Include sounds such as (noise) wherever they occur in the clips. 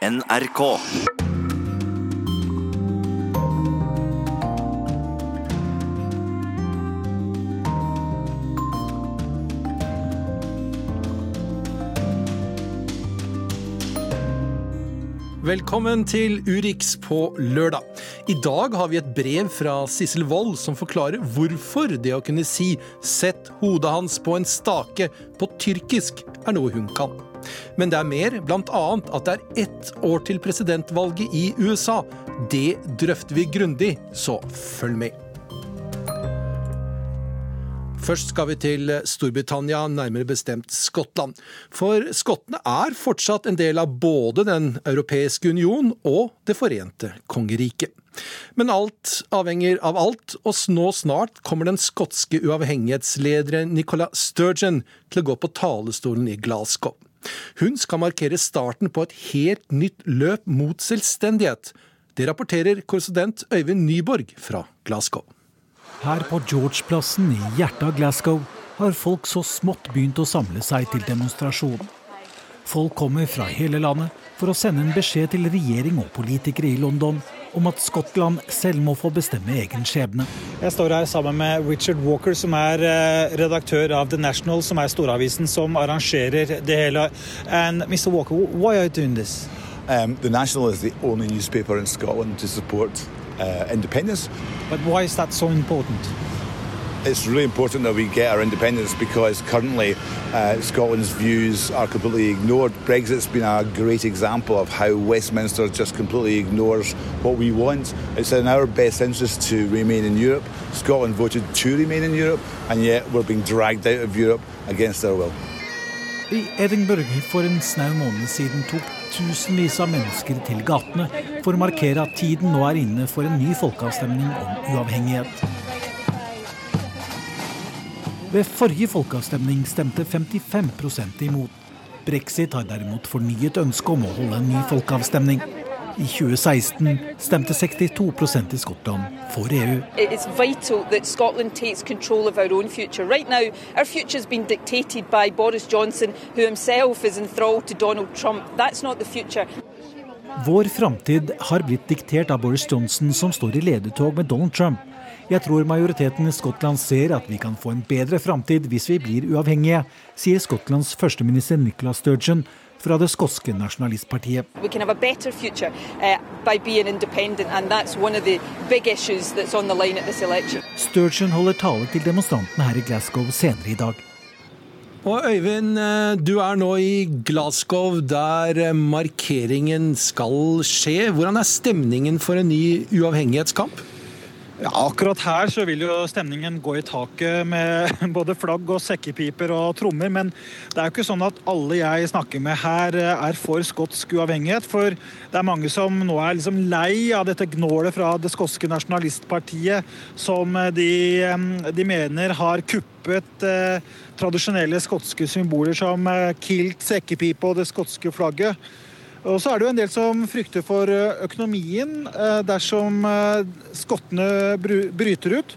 NRK. Velkommen til Urix på lørdag. I dag har vi et brev fra Sissel Wold som forklarer hvorfor det å kunne si 'sett hodet hans på en stake' på tyrkisk er noe hun kan. Men det er mer, bl.a. at det er ett år til presidentvalget i USA. Det drøfter vi grundig, så følg med. Først skal vi til Storbritannia, nærmere bestemt Skottland. For skottene er fortsatt en del av både Den europeiske union og Det forente kongeriket. Men alt avhenger av alt, og nå snart kommer den skotske uavhengighetslederen Nicola Sturgeon til å gå på talerstolen i Glasgow. Hun skal markere starten på et helt nytt løp mot selvstendighet. Det rapporterer korrespondent Øyvind Nyborg fra Glasgow. Her på George-plassen i hjertet av Glasgow har folk så smått begynt å samle seg til demonstrasjon. Folk kommer fra hele landet for å sende en beskjed til regjering og politikere i London om at Skottland selv må få bestemme egen skjebne. Jeg står her sammen med Richard Walker, som er eh, redaktør av The National, som er storavisen som arrangerer det hele. And Mr. Walker, why are you doing this? Um, the National is the only newspaper in Scotland to support uh, independence. But why is that so important? It's really important that we get our independence because currently uh, Scotland's views are completely ignored. Brexit's been a great example of how Westminster just completely ignores what we want. It's in our best interest to remain in Europe. Scotland voted to remain in Europe, and yet we're being dragged out of Europe against our will. I Edinburgh for en snau måned siden tok tusenvis av mennesker til gatene for å markere at tiden nå er inne for en ny folkeavstemning om uavhengighet. Ved forrige folkeavstemning stemte 55% imot. Brexit har derimot fornyet ønske om å holde en ny folkeavstemning. I 2016 stemte 62% i Skottland for EU. Right now, Johnson, who himself is enthralled to Donald Trump. That's not the future. Vår framtid har blitt diktert av Boris Johnson, som står i ledetog med Donald Trump. Jeg tror majoriteten i Skottland ser at vi kan få en bedre framtid hvis vi blir uavhengige, sier Skottlands førsteminister Nicola Sturgeon fra det skotske nasjonalistpartiet. We can have a better future by being independent, and that's one of the big issues that's on the line at this election. Sturgeon holder tale til demonstrantene her i Glasgow senere i dag. Og Øyvind, eh, du er nå i Glasgow, der eh, markeringen skal skje. Hvordan er stemningen for en ny uavhengighetskamp? Ja, akkurat her så vil jo stemningen gå i taket med (laughs) både flagg og sekkepiper og trommer. Men det er jo ikke sånn at alle jeg snakker med her er for skotsk uavhengighet. For det er mange som nå er liksom lei av dette gnålet fra det skotske nasjonalistpartiet, som de, de mener har kuppet eh, tradisjonelle skotske symboler som eh, kilt, sekkepipe og det skotske flagget. Og så er det jo en del som frykter for økonomien dersom skottene bryter ut.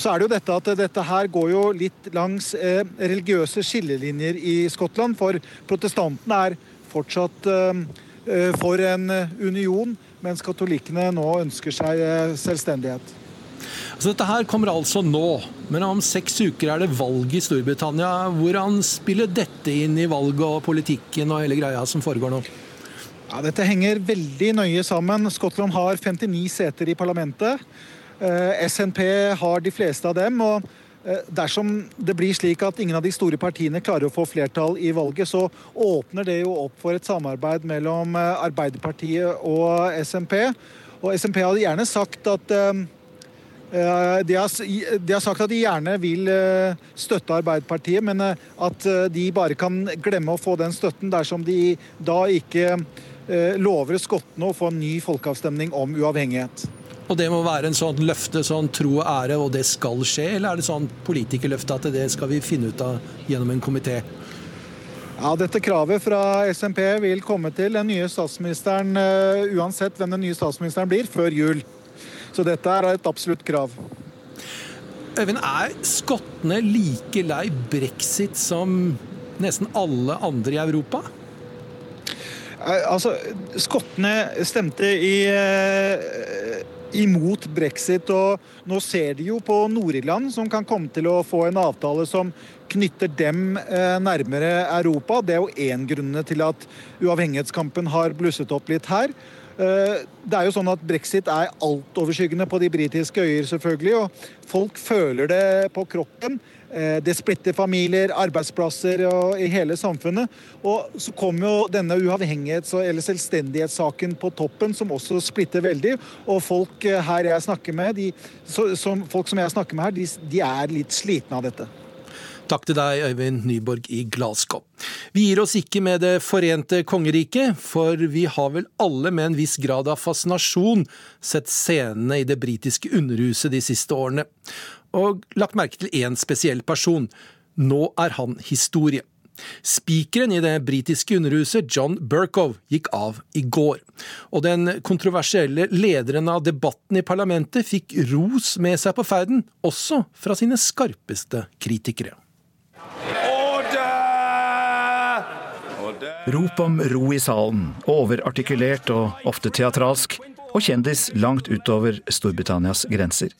Så er det jo dette at dette her går jo litt langs religiøse skillelinjer i Skottland. For protestantene er fortsatt for en union, mens katolikkene nå ønsker seg selvstendighet. Så dette her kommer altså nå, men om seks uker er det valg i Storbritannia. Hvordan spiller dette inn i valget og politikken og hele greia som foregår nå? Ja, dette henger veldig nøye sammen. Skottland har 59 seter i parlamentet. Eh, SNP har de fleste av dem. og eh, Dersom det blir slik at ingen av de store partiene klarer å få flertall i valget, så åpner det jo opp for et samarbeid mellom eh, Arbeiderpartiet og SNP. Og SNP hadde gjerne sagt at de har, de har, sagt at de gjerne vil støtte Arbeiderpartiet, men at de bare kan glemme å få den støtten dersom de da ikke lover skottene å få en ny folkeavstemning om uavhengighet. Og det må være en sånn løfte, sånn tro og ære, og det skal skje? Eller er det sånn politikerløfte at det skal vi finne ut av gjennom en komité? Ja, Dette kravet fra SMP vil komme til den nye statsministeren, uansett hvem den nye statsministeren blir, før jul. Så dette er et absolutt krav. Øyvind, er skottene like lei brexit som nesten alle andre i Europa? Altså, Skottene stemte i, imot brexit, og nå ser de jo på Nord-Irland, som kan komme til å få en avtale som knytter dem nærmere Europa. Det er jo én grunn til at uavhengighetskampen har blusset opp litt her. Det er jo sånn at Brexit er altoverskyggende på de britiske øyer, selvfølgelig. Og folk føler det på kroppen. Eh, det splitter familier, arbeidsplasser og i hele samfunnet. Og så kommer jo denne uavhengighets- eller selvstendighetssaken på toppen, som også splitter veldig. Og folk eh, her jeg snakker med, de, som, folk som jeg snakker med her, de, de er litt slitne av dette. Takk til deg, Øyvind Nyborg i Glasgow. Vi gir oss ikke med Det forente kongeriket, for vi har vel alle med en viss grad av fascinasjon sett scenene i det britiske underhuset de siste årene og lagt merke til én spesiell person. Nå er han historie. Spikeren i det britiske underhuset, John Burkow, gikk av i går. Og den kontroversielle lederen av debatten i parlamentet fikk ros med seg på ferden, også fra sine skarpeste kritikere. Rop om ro i salen, overartikulert og ofte teatralsk, og kjendis langt utover Storbritannias grenser.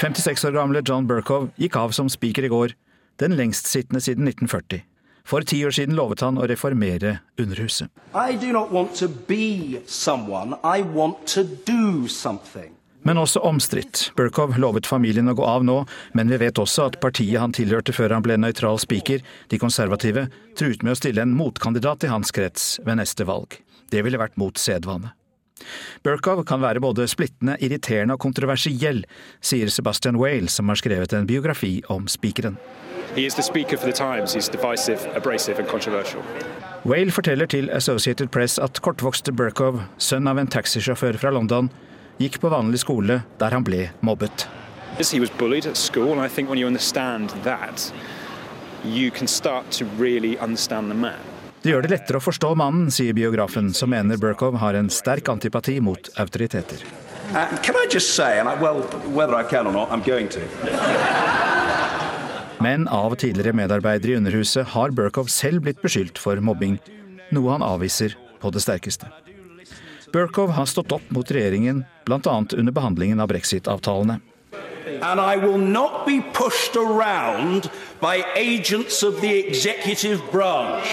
56 år gamle John Berkow gikk av som speaker i går, den lengstsittende siden 1940. For ti år siden lovet han å reformere Underhuset. Men også omstridt. Burkow lovet familien å gå av nå, men vi vet også at partiet han tilhørte før han ble nøytral spiker, de konservative, truet med å stille en motkandidat i hans krets ved neste valg. Det ville vært mot sedvane. Burkow kan være både splittende, irriterende og kontroversiell, sier Sebastian Whale, som har skrevet en biografi om spikeren. Whale forteller til Associated Press at kortvokste Burkow, sønn av en taxisjåfør fra London, gikk på vanlig skole der han ble mobbet. He was bullied at school, and I think when you understand that, you can start to really understand the man. Det gjør det lettere å forstå mannen, sier biografen, som mener Burkow har en sterk antipati mot autoriteter. Men av tidligere medarbeidere i Underhuset har Burkow selv blitt beskyldt for mobbing, noe han avviser på det sterkeste. Burkow har stått opp mot regjeringen, bl.a. under behandlingen av brexit-avtalene. And I will not be pushed around by agents of the executive branch.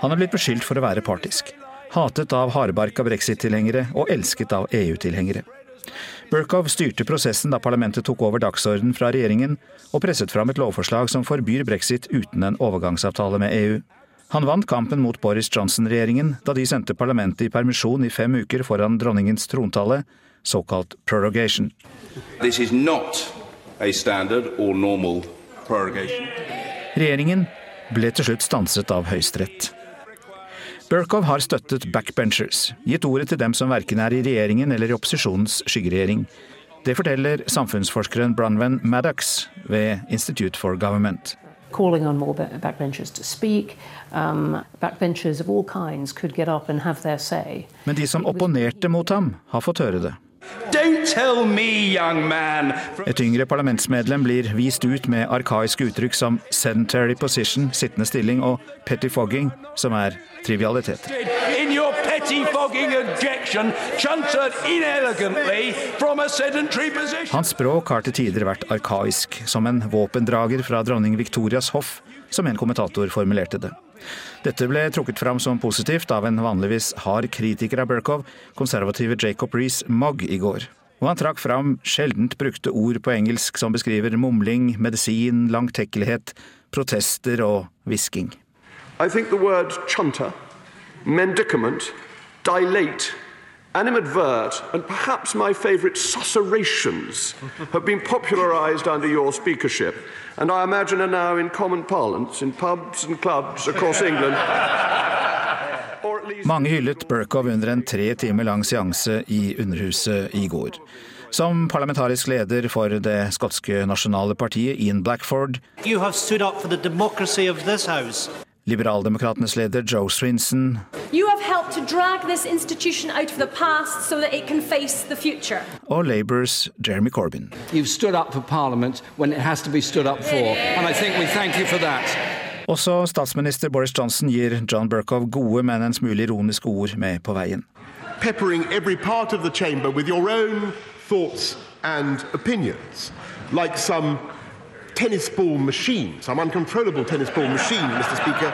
Han er blitt beskyldt for å være partisk. Hatet av hardbarka brexit-tilhengere og elsket av EU-tilhengere. Berkow styrte prosessen da parlamentet tok over dagsorden fra regjeringen og presset fram et lovforslag som forbyr brexit uten en overgangsavtale med EU. Han vant kampen mot Boris Johnson-regjeringen da de sendte parlamentet i permisjon i fem uker foran dronningens trontale, såkalt prorogation. Regjeringen ble til slutt stanset av Høyesterett. Burkov har støttet backbenchers, gitt ordet til dem som verken er i regjeringen eller i opposisjonens skyggeregjering. Det forteller samfunnsforskeren Bronwen Maddox ved Institute for Government. Calling on more backbenchers to speak. Um, backbenchers of all kinds could get up and have their say. Men de som opponerte mot ham, har fått høre det. Me, Et yngre parlamentsmedlem blir vist ut med arkaiske uttrykk som 'sedentary position', sittende stilling, og 'pettifogging', som er trivialiteter. Hans språk har til tider vært arkaisk, som en våpendrager fra dronning Victorias hoff, som en kommentator formulerte det. Dette ble trukket fram som positivt av en vanligvis hard kritiker av Burkov, konservative Jacob Reece-Mogg, i går. Og han trakk fram sjeldent brukte ord på engelsk som beskriver mumling, medisin, langtekkelighet, protester og hvisking. I think the word chunter, mendicament, dilate animadvert, and perhaps my favourite susurrations have been popularised under your speakership, and I imagine are now in common parlance in pubs and clubs across England. (laughs) Mange hyllet Burkov under en tre timer lang seanse i Underhuset i går. Som parlamentarisk leder for det skotske nasjonale partiet, Ian Blackford, Liberaldemokratenes leder Joe Swinson og Labours Jeremy Corbyn. Også statsminister Boris Johnson gir John Burkov gode, men en smule ironiske ord med på veien. Peppering every part of the chamber with your own thoughts and opinions, like some tennis ball machine, some uncontrollable tennis ball machine, Mr. Speaker,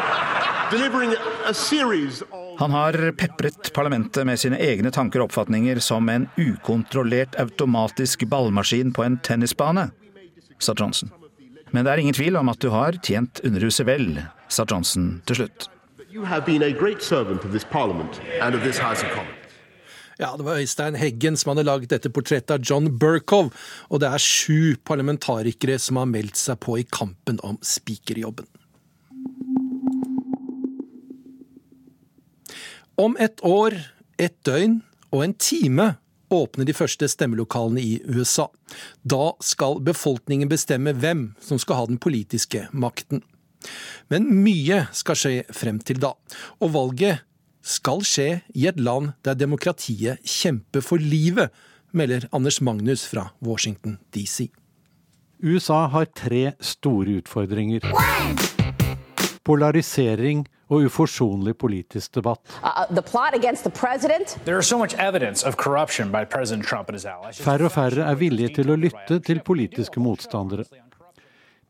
delivering a series of Han har pepret parlamentet med sine egne tanker og oppfatninger som en ukontrollert automatisk ballmaskin på en tennisbane, sa Johnson. Men det er ingen tvil om at du har tjent Underhuset vel, sa Johnson til slutt. You have been a great servant of this parliament and of this House of Commons. Ja, Det var Øystein Heggen som hadde laget dette portrettet av John Burkov, og det er sju parlamentarikere som har meldt seg på i kampen om spikerjobben. Om et år, et døgn og en time åpner de første stemmelokalene i USA. Da skal befolkningen bestemme hvem som skal ha den politiske makten. Men mye skal skje frem til da, og valget skal skje i et land der demokratiet kjemper for livet, melder Anders Magnus fra Washington DC. USA har tre store utfordringer. Polarisering og uforsonlig politisk debatt. Uh, allies. Færre og færre er villige til å lytte til politiske motstandere.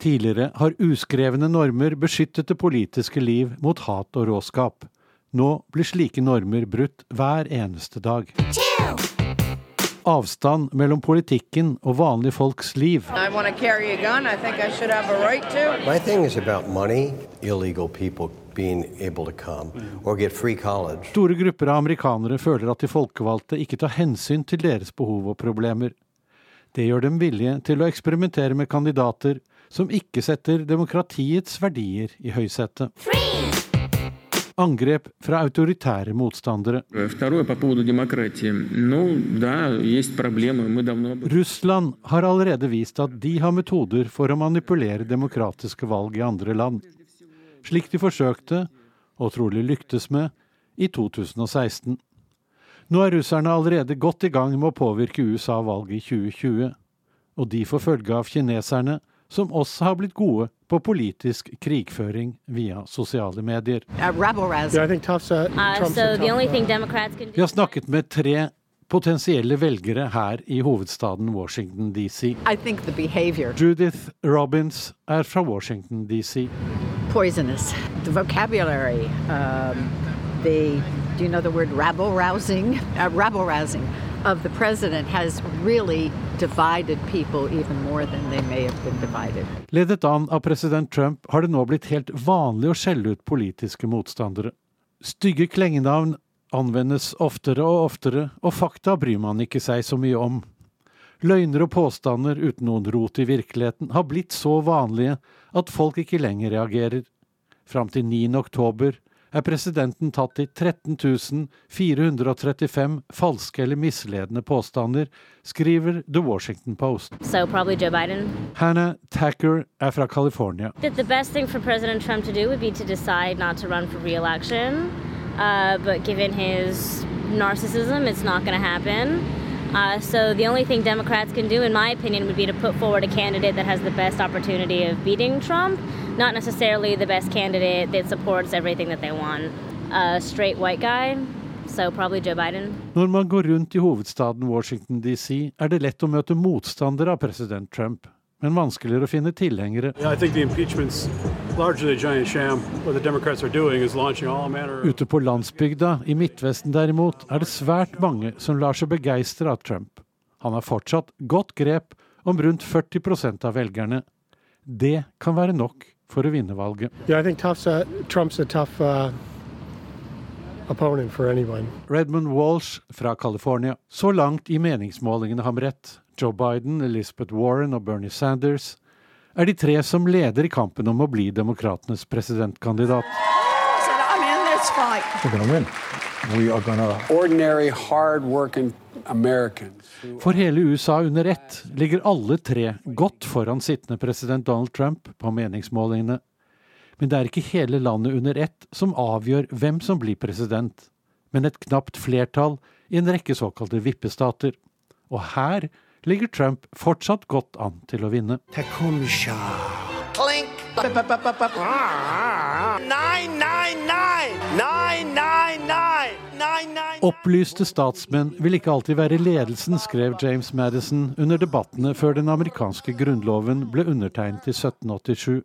Tidligere har uskrevne normer beskyttet det politiske liv mot hat og råskap. Nå blir slike normer brutt hver eneste dag. Avstand mellom politikken og vanlige folks liv. Gun. I I right. My thing is about money, illegal people come free. Store grupper av amerikanere føler at de folkevalgte ikke tar hensyn til deres behov og problemer. Det gjør dem villige til å eksperimentere med kandidater som ikke setter demokratiets verdier i høysetet. Angrep fra autoritære motstandere. Russland har allerede vist at de har metoder for å manipulere demokratiske valg i andre land. Slik de forsøkte, og trolig lyktes med, i 2016. Nå er russerne allerede godt i gang med å påvirke USA-valget i 2020. Og de får følge av kineserne, som også har blitt gode på politisk krigføring via sosiale medier. Uh, Vi har snakket med tre potensielle velgere her i hovedstaden Washington DC. Judith Robins er fra Washington DC. Poisonous. The vocabulary. Um, the, do you know the word rabble rousing? Uh, rabble rousing of the president has really divided people even more than they may have been divided. Ledet an av president Trump har det nå blitt helt vanlig å skjelle ut politiske motstandere. Stygge klengenavn anvendes oftere og oftere, og fakta bryr man ikke seg så mye om. Løgner og påstander uten noen rot i virkeligheten har blitt så vanlige at folk ikke lenger reagerer. Fram til 9. oktober er presidenten tatt i 13 435 falske eller misledende påstander, skriver The Washington Post. So probably Joe Biden. Hannah Tacker er fra California. The best thing for President Trump to do would be to decide not to run for re-election. Uh, but given his narcissism, it's not going to happen. Uh, so the only thing Democrats can do, in my opinion, would be to put forward a candidate that has the best opportunity of beating Trump, not necessarily the best candidate that supports everything that they want. A straight white guy, so probably Joe Biden. Når man går rundt i hovedstaden Washington DC, er det lett å møte motstandere av president Trump men vanskeligere å finne tilhengere. Ute på landsbygda i Midtvesten derimot er det svært mange som lar seg begeistre av Trump. Han har fortsatt godt grep om rundt 40% av velgerne. Det kan være nok for å vinne valget. Yeah, tough, uh, Redmond Walsh fra California. Så langt i meningsmålingene ham rett. Joe Biden, Elizabeth Warren og Bernie Sanders er de tre som leder i kampen om å bli demokratenes presidentkandidat. For hele USA under ett ligger alle tre godt foran sittende president Donald Trump på meningsmålingene. Men det er ikke hele landet under ett som avgjør hvem som blir president, men et knapt flertall i en rekke såkalte vippestater. Og her ligger Trump fortsatt godt an til å vinne. Clink, Opplyste statsmenn vil ikke alltid være ledelsen, skrev James Madison under debattene før den amerikanske grunnloven ble undertegnet i 1787.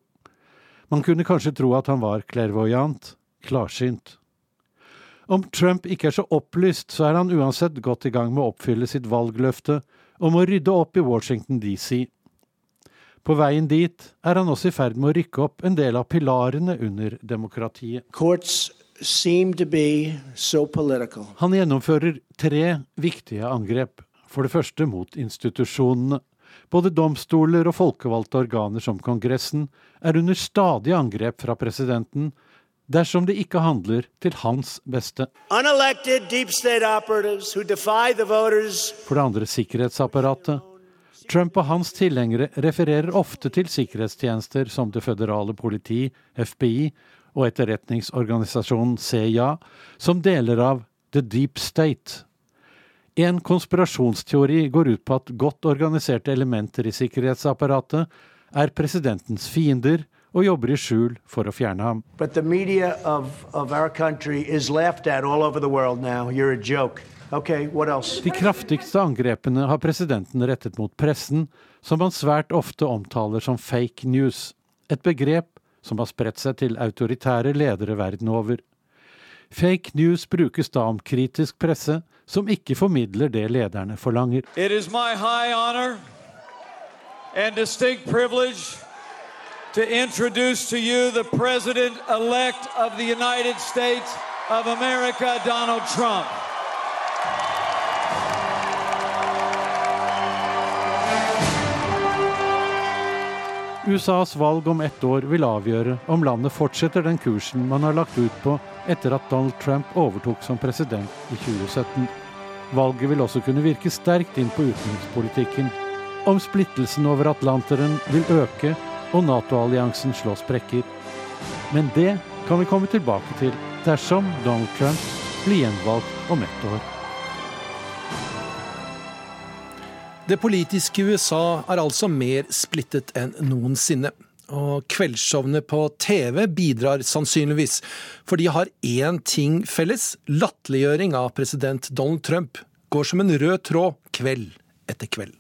Man kunne kanskje tro at han var clairvoyant, klarsynt. Om Trump ikke er så opplyst, så er han uansett godt i gang med å oppfylle sitt valgløfte om å rydde opp i Washington DC. På veien dit er han også i ferd med å rykke opp en del av pilarene under demokratiet. So han gjennomfører tre viktige angrep. For det første mot institusjonene. Både domstoler og folkevalgte organer som Kongressen er under stadig angrep fra presidenten dersom det ikke handler til hans beste. For det andre sikkerhetsapparatet. Trump og hans tilhengere refererer ofte til sikkerhetstjenester som det føderale politi, FBI, og etterretningsorganisasjonen CIA, som deler av The Deep State. En konspirasjonsteori går ut på at godt organiserte elementer i sikkerhetsapparatet er presidentens fiender og jobber i skjul for å fjerne ham. Of, of okay, De kraftigste angrepene har presidenten rettet mot pressen, som han svært ofte omtaler som fake news, et begrep som har spredt seg til autoritære ledere verden over. Fake news brukes da om kritisk presse som ikke formidler det lederne forlanger. It is my high honor and distinct privilege to introduce to you the president-elect of the United States of America, Donald Trump. USAs valg om ett år vil avgjøre om landet fortsetter den kursen man har lagt ut på etter at Donald Trump overtok som president i 2017. Valget vil også kunne virke sterkt inn på utenrikspolitikken. Om splittelsen over Atlanteren vil øke og Nato-alliansen slå sprekker. Men det kan vi komme tilbake til dersom Donald Trump blir gjenvalgt om ett år. Det politiske USA er altså mer splittet enn noensinne. Og kveldsshowene på TV bidrar sannsynligvis, for de har én ting felles. Latterliggjøring av president Donald Trump går som en rød tråd kveld etter kveld.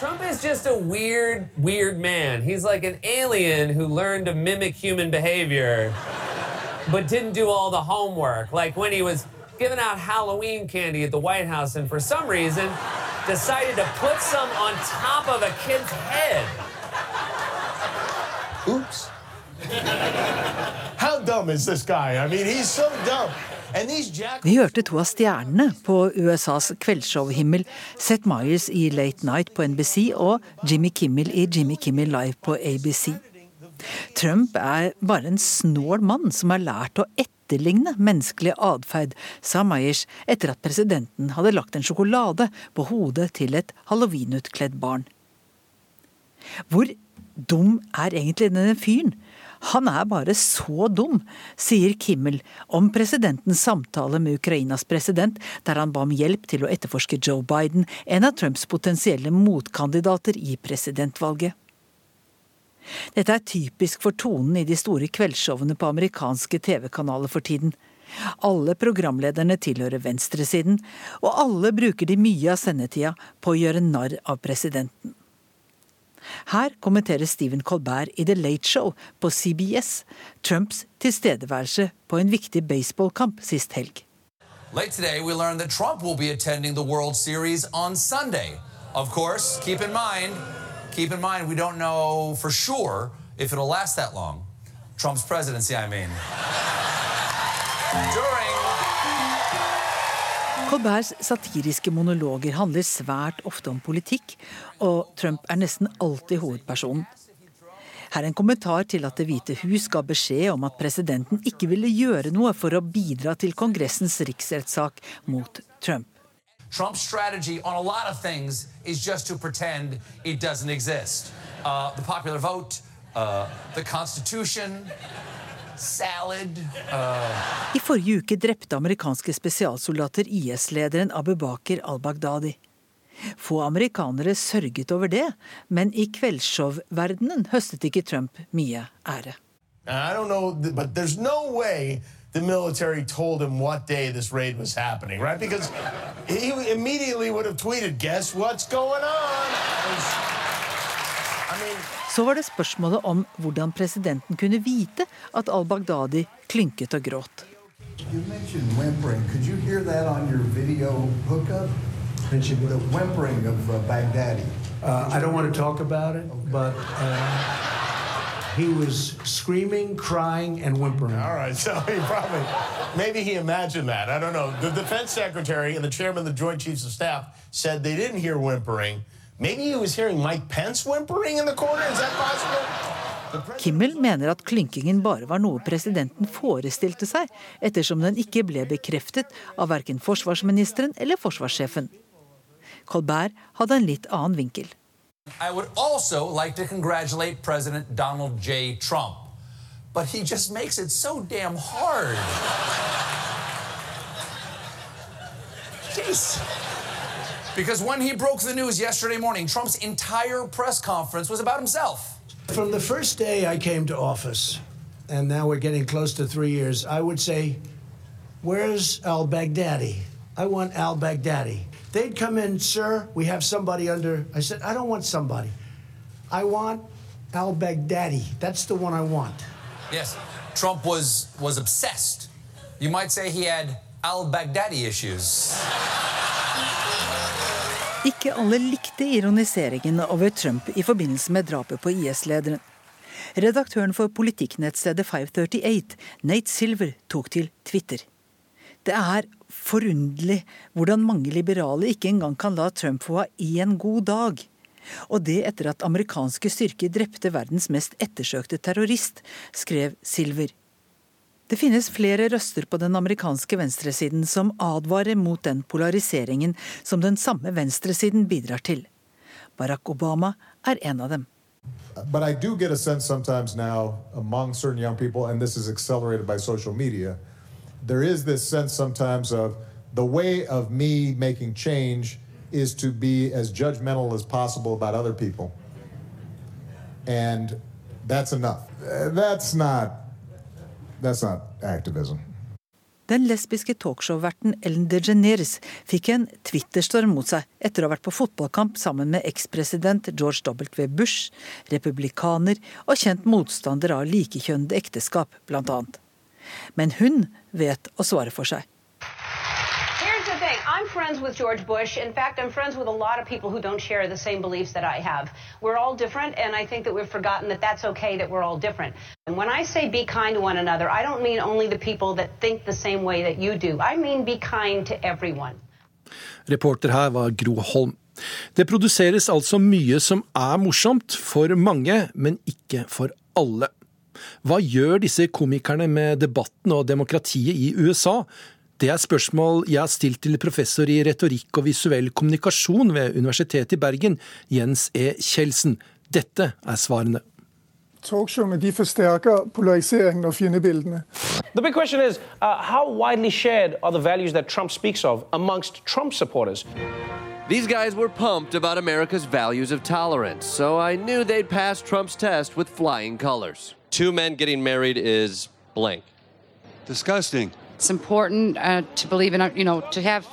Trump is just a weird, weird man. He's like an alien who learned to mimic human behavior, but didn't do all the homework. Like when he was giving out Halloween candy at the White House, and for some reason, decided to put some on top of a kid's head. Oops. How dumb is this guy? I mean, he's so dumb. Vi hørte to av stjernene på USAs kveldsshowhimmel, Seth Myers i Late Night på NBC og Jimmy Kimmel i Jimmy Kimmel Live på ABC. Trump er bare en snål mann som har lært å etterligne menneskelig atferd, sa Meyers etter at presidenten hadde lagt en sjokolade på hodet til et halloweenutkledd barn. Hvor dum er egentlig denne fyren? Han er bare så dum, sier Kimmel om presidentens samtale med Ukrainas president, der han ba om hjelp til å etterforske Joe Biden, en av Trumps potensielle motkandidater i presidentvalget. Dette er typisk for tonen i de store kveldsshowene på amerikanske TV-kanaler for tiden. Alle programlederne tilhører venstresiden, og alle bruker de mye av sendetida på å gjøre narr av presidenten. Her kommenterer Stephen Colbert i The Late Show på CBS Trumps tilstedeværelse på en viktig baseballkamp sist helg. Late today, we learned that Trump will be attending the World Series on Sunday. Of course, keep in mind, keep in mind, we don't know for sure if it'll last that long. Trump's presidency, I mean. Colberts satiriske monologer handler svært ofte om politikk, og Trump er nesten alltid hovedpersonen. Her er en kommentar til at Det hvite hus ga beskjed om at presidenten ikke ville gjøre noe for å bidra til Kongressens riksrettssak mot Trump. Trump's strategy on a lot of things is just to pretend it doesn't exist. Uh, the popular vote, uh, the Constitution, I forrige uke drepte amerikanske spesialsoldater IS-lederen Abu Bakr al-Baghdadi. Få amerikanere sørget over det, men i kveldsshowverdenen høstet ikke Trump mye ære. I don't know, but there's no way the military told him what day this raid was happening, right? Because he immediately would have tweeted, "Guess what's going on?" I mean, Så var det spørsmålet om hvordan presidenten kunne vite at al-Baghdadi klynket og gråt. You mentioned whimpering. Could you hear that on your video hookup? The whimpering of uh, Baghdadi. Uh, I don't want to talk about it, but uh, he was screaming, crying, and whimpering. all right, so he probably, maybe he imagined that. I don't know. The defense secretary and the chairman of the Joint Chiefs of Staff said they didn't hear whimpering. Maybe he was hearing Mike Pence whimpering in the corner. Is that possible? Kimmel mener at klynkingen bare var noe presidenten forestilte seg, ettersom den ikke ble bekreftet av verken forsvarsministeren eller forsvarssjefen. Colbert hadde en litt annen vinkel. I would also like to congratulate President Donald J. Trump. But he just makes it so damn hard. Jeez. Because when he broke the news yesterday morning, Trump's entire press conference was about himself. From the first day I came to office, and now we're getting close to three years, I would say, Where's al Baghdadi? I want al Baghdadi. They'd come in, Sir, we have somebody under. I said, I don't want somebody. I want al Baghdadi. That's the one I want. Yes, Trump was was obsessed. You might say he had al-Baghdadi issues. Ikke alle likte ironiseringen over Trump i forbindelse med drapet på IS-lederen. Redaktøren for politikknettstedet 538, Nate Silver, tok til Twitter. Det er forunderlig hvordan mange liberale ikke engang kan la Trump få ha én god dag. Og det etter at amerikanske styrker drepte verdens mest ettersøkte terrorist, skrev Silver. Det finnes flere røster på den amerikanske venstresiden som advarer mot den polariseringen som den samme venstresiden bidrar til. Barack Obama er en av dem. But I do get a sense sometimes now among certain young people, and this is accelerated by social media, there is this sense sometimes of the way of me making change is to be as judgmental as possible about other people. And that's enough. That's not that's not activism. Den lesbiske talkshow-verten Ellen DeGeneres fikk en Twitter-storm mot seg etter å ha vært på fotballkamp sammen med ekspresident George W. Bush, republikaner og kjent motstander av likekjønnede ekteskap, blant annet. Men hun vet å svare for seg. Here's the thing. I'm friends with George Bush. In fact, I'm friends with a lot of people who don't share the same beliefs that I have. We're all different, and I think that we've forgotten that that's okay that we're all different. And when I say be kind to one another, I don't mean only the people that think the same way that you do. I mean be kind to everyone. Reporter her var Gro Holm. Det produseres altså mye som er morsomt for mange, men ikke for alle. Hva gjør disse komikerne med debatten og demokratiet i USA? Det er spørsmål jeg har stilt til professor i retorikk og visuell kommunikasjon ved Universitetet i Bergen, Jens E. Kjeldsen. Dette er svarene. Talkshowene de forsterker polariseringen og fiendebildene. The big question is uh, how widely shared are the values that Trump speaks of amongst Trump supporters? These guys were pumped about America's values of tolerance, so I knew they'd pass Trump's test with flying colors. Two men getting married is blank. Disgusting. It's important uh, to believe in, uh, you know, to have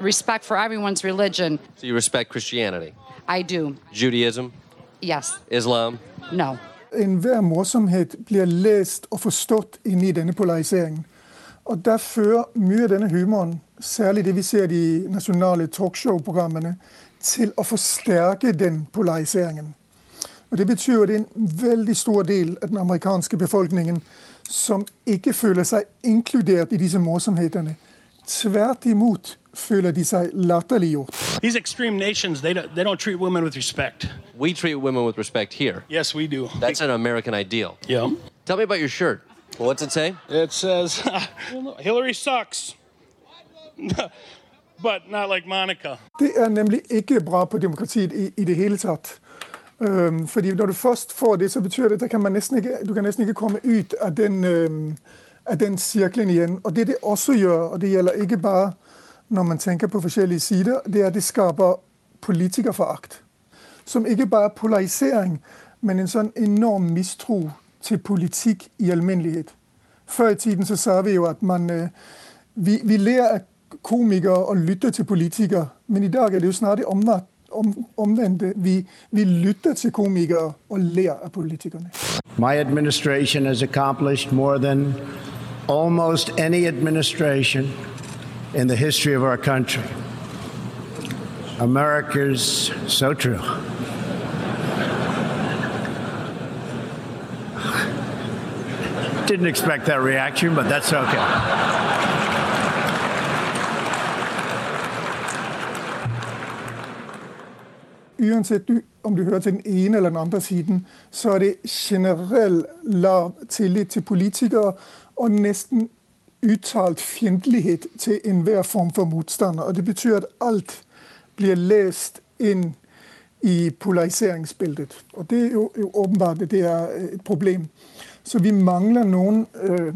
respect for everyone's religion. So you respect Christianity, I do. Judaism, Yes. Islam? No. Enhver morsomhet blir lest og forstått inni denne polariseringen. Og Der fører mye av denne humoren, særlig det vi ser i de nasjonale talkshow-programmene, til å forsterke den polariseringen. Og Det betyr at det er en veldig stor del av den amerikanske befolkningen som ikke føler seg inkludert i disse morsomhetene. Tvert imot føler de seg latterliggjort. These extreme nations, they don't, they don't treat women with respect. We treat women with respect here. Yes, we do. That's an American ideal. Yeah. Tell me about your shirt. What's it say? It says (laughs) Hillary sucks, (laughs) but not like Monica. Det er nemlig ikke bra på demokratiet i, i det hele tatt. Fordi når du først får det, så betyr det at kan ikke, du kan nesten ikke komme ut av den, av den sirkelen igjen. Og det det også gjør, og det gjelder ikke bare når man tenker på forskjellige sider, det er at det skaper politikerforakt. Som ikke bare er polarisering, men en sånn enorm mistro til politikk i alminnelighet. Før i tiden så sa vi jo at man øh, vi, vi ler av komikere og lytter til politikere, men i dag er det jo snart det omvendt. Om, omvendte. Vi, vi lytter til komikere og ler av politikerne. My administration has accomplished more than almost any administration in the history of our country. America's so true. (laughs) Didn't expect that reaction, but that's okay. Uansett du, om du hører til den ene eller den andre siden, så er det generell lav tillit til politikere og nesten uttalt fiendtlighet til enhver form for motstander. Og Det betyr at alt blir lest inn i polariseringsbildet. Og det er jo, jo åpenbart det er et problem. Så vi mangler noen øh,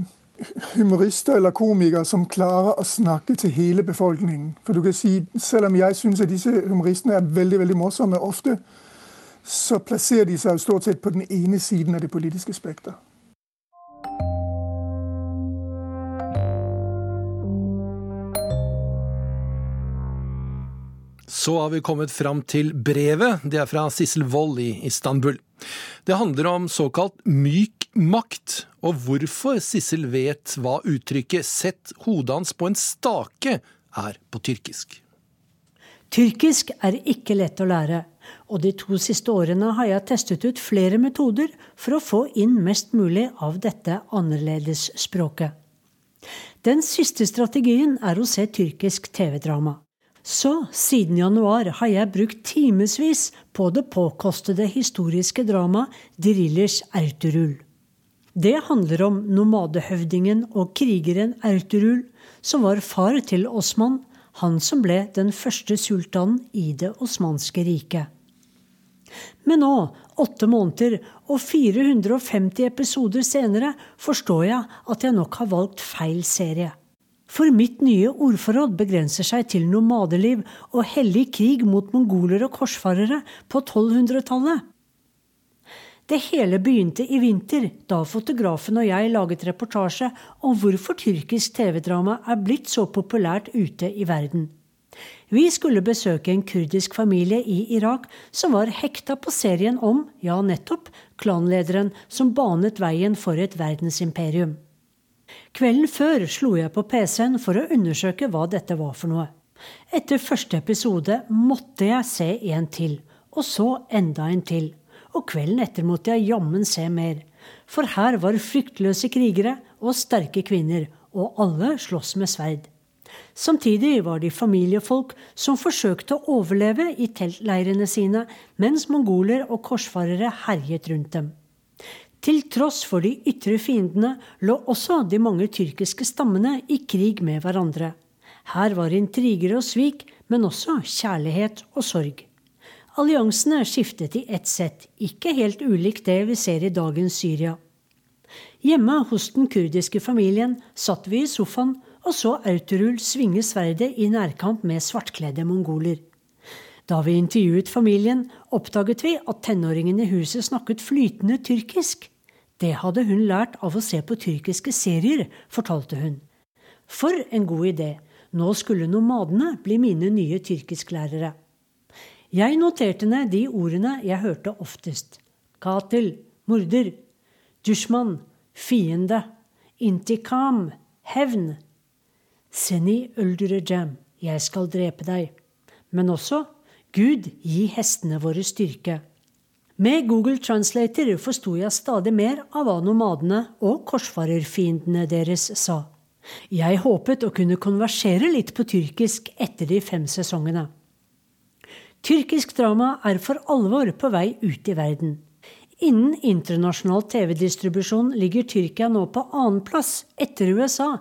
humorister eller komikere som klarer å snakke til hele befolkningen. For du kan si, Selv om jeg syns at disse humoristene er veldig veldig morsomme ofte, så plasserer de seg stort sett på den ene siden av det politiske spekteret. Så har vi kommet fram til brevet. Det er fra Sissel Wold i Istanbul. Det handler om såkalt myk makt, og hvorfor Sissel vet hva uttrykket 'sett hodet hans på en stake' er på tyrkisk. Tyrkisk er ikke lett å lære, og de to siste årene har jeg testet ut flere metoder for å få inn mest mulig av dette annerledesspråket. Den siste strategien er å se tyrkisk TV-drama. Så siden januar har jeg brukt timevis på det påkostede historiske dramaet Dirillers Erturul. Det handler om nomadehøvdingen og krigeren Erturul, som var far til Osman, han som ble den første sultanen i det osmanske riket. Men nå, åtte måneder og 450 episoder senere, forstår jeg at jeg nok har valgt feil serie. For mitt nye ordforråd begrenser seg til nomadeliv og hellig krig mot mongoler og korsfarere på 1200-tallet. Det hele begynte i vinter, da fotografen og jeg laget reportasje om hvorfor tyrkisk TV-drama er blitt så populært ute i verden. Vi skulle besøke en kurdisk familie i Irak som var hekta på serien om, ja nettopp, klanlederen som banet veien for et verdensimperium. Kvelden før slo jeg på PC-en for å undersøke hva dette var for noe. Etter første episode måtte jeg se en til, og så enda en til. Og kvelden etter måtte jeg jammen se mer. For her var fryktløse krigere og sterke kvinner, og alle sloss med sverd. Samtidig var de familiefolk som forsøkte å overleve i teltleirene sine, mens mongoler og korsfarere herjet rundt dem. Til tross for de ytre fiendene lå også de mange tyrkiske stammene i krig med hverandre. Her var intriger og svik, men også kjærlighet og sorg. Alliansene skiftet i ett sett, ikke helt ulikt det vi ser i dagens Syria. Hjemme hos den kurdiske familien satt vi i sofaen og så Autorul svinge sverdet i nærkamp med svartkledde mongoler. Da vi intervjuet familien, oppdaget vi at tenåringen i huset snakket flytende tyrkisk. Det hadde hun lært av å se på tyrkiske serier, fortalte hun. For en god idé! Nå skulle nomadene bli mine nye tyrkisklærere. Jeg noterte ned de ordene jeg hørte oftest. Katil, morder. Dushman, fiende. Intikam, hevn. Seni uldurejam, jeg skal drepe deg. Men også Gud, gi hestene våre styrke. Med Google Translator forsto jeg stadig mer av hva nomadene og korsfarerfiendene deres sa. Jeg håpet å kunne konversere litt på tyrkisk etter de fem sesongene. Tyrkisk drama er for alvor på vei ut i verden. Innen internasjonal TV-distribusjon ligger Tyrkia nå på annenplass etter USA.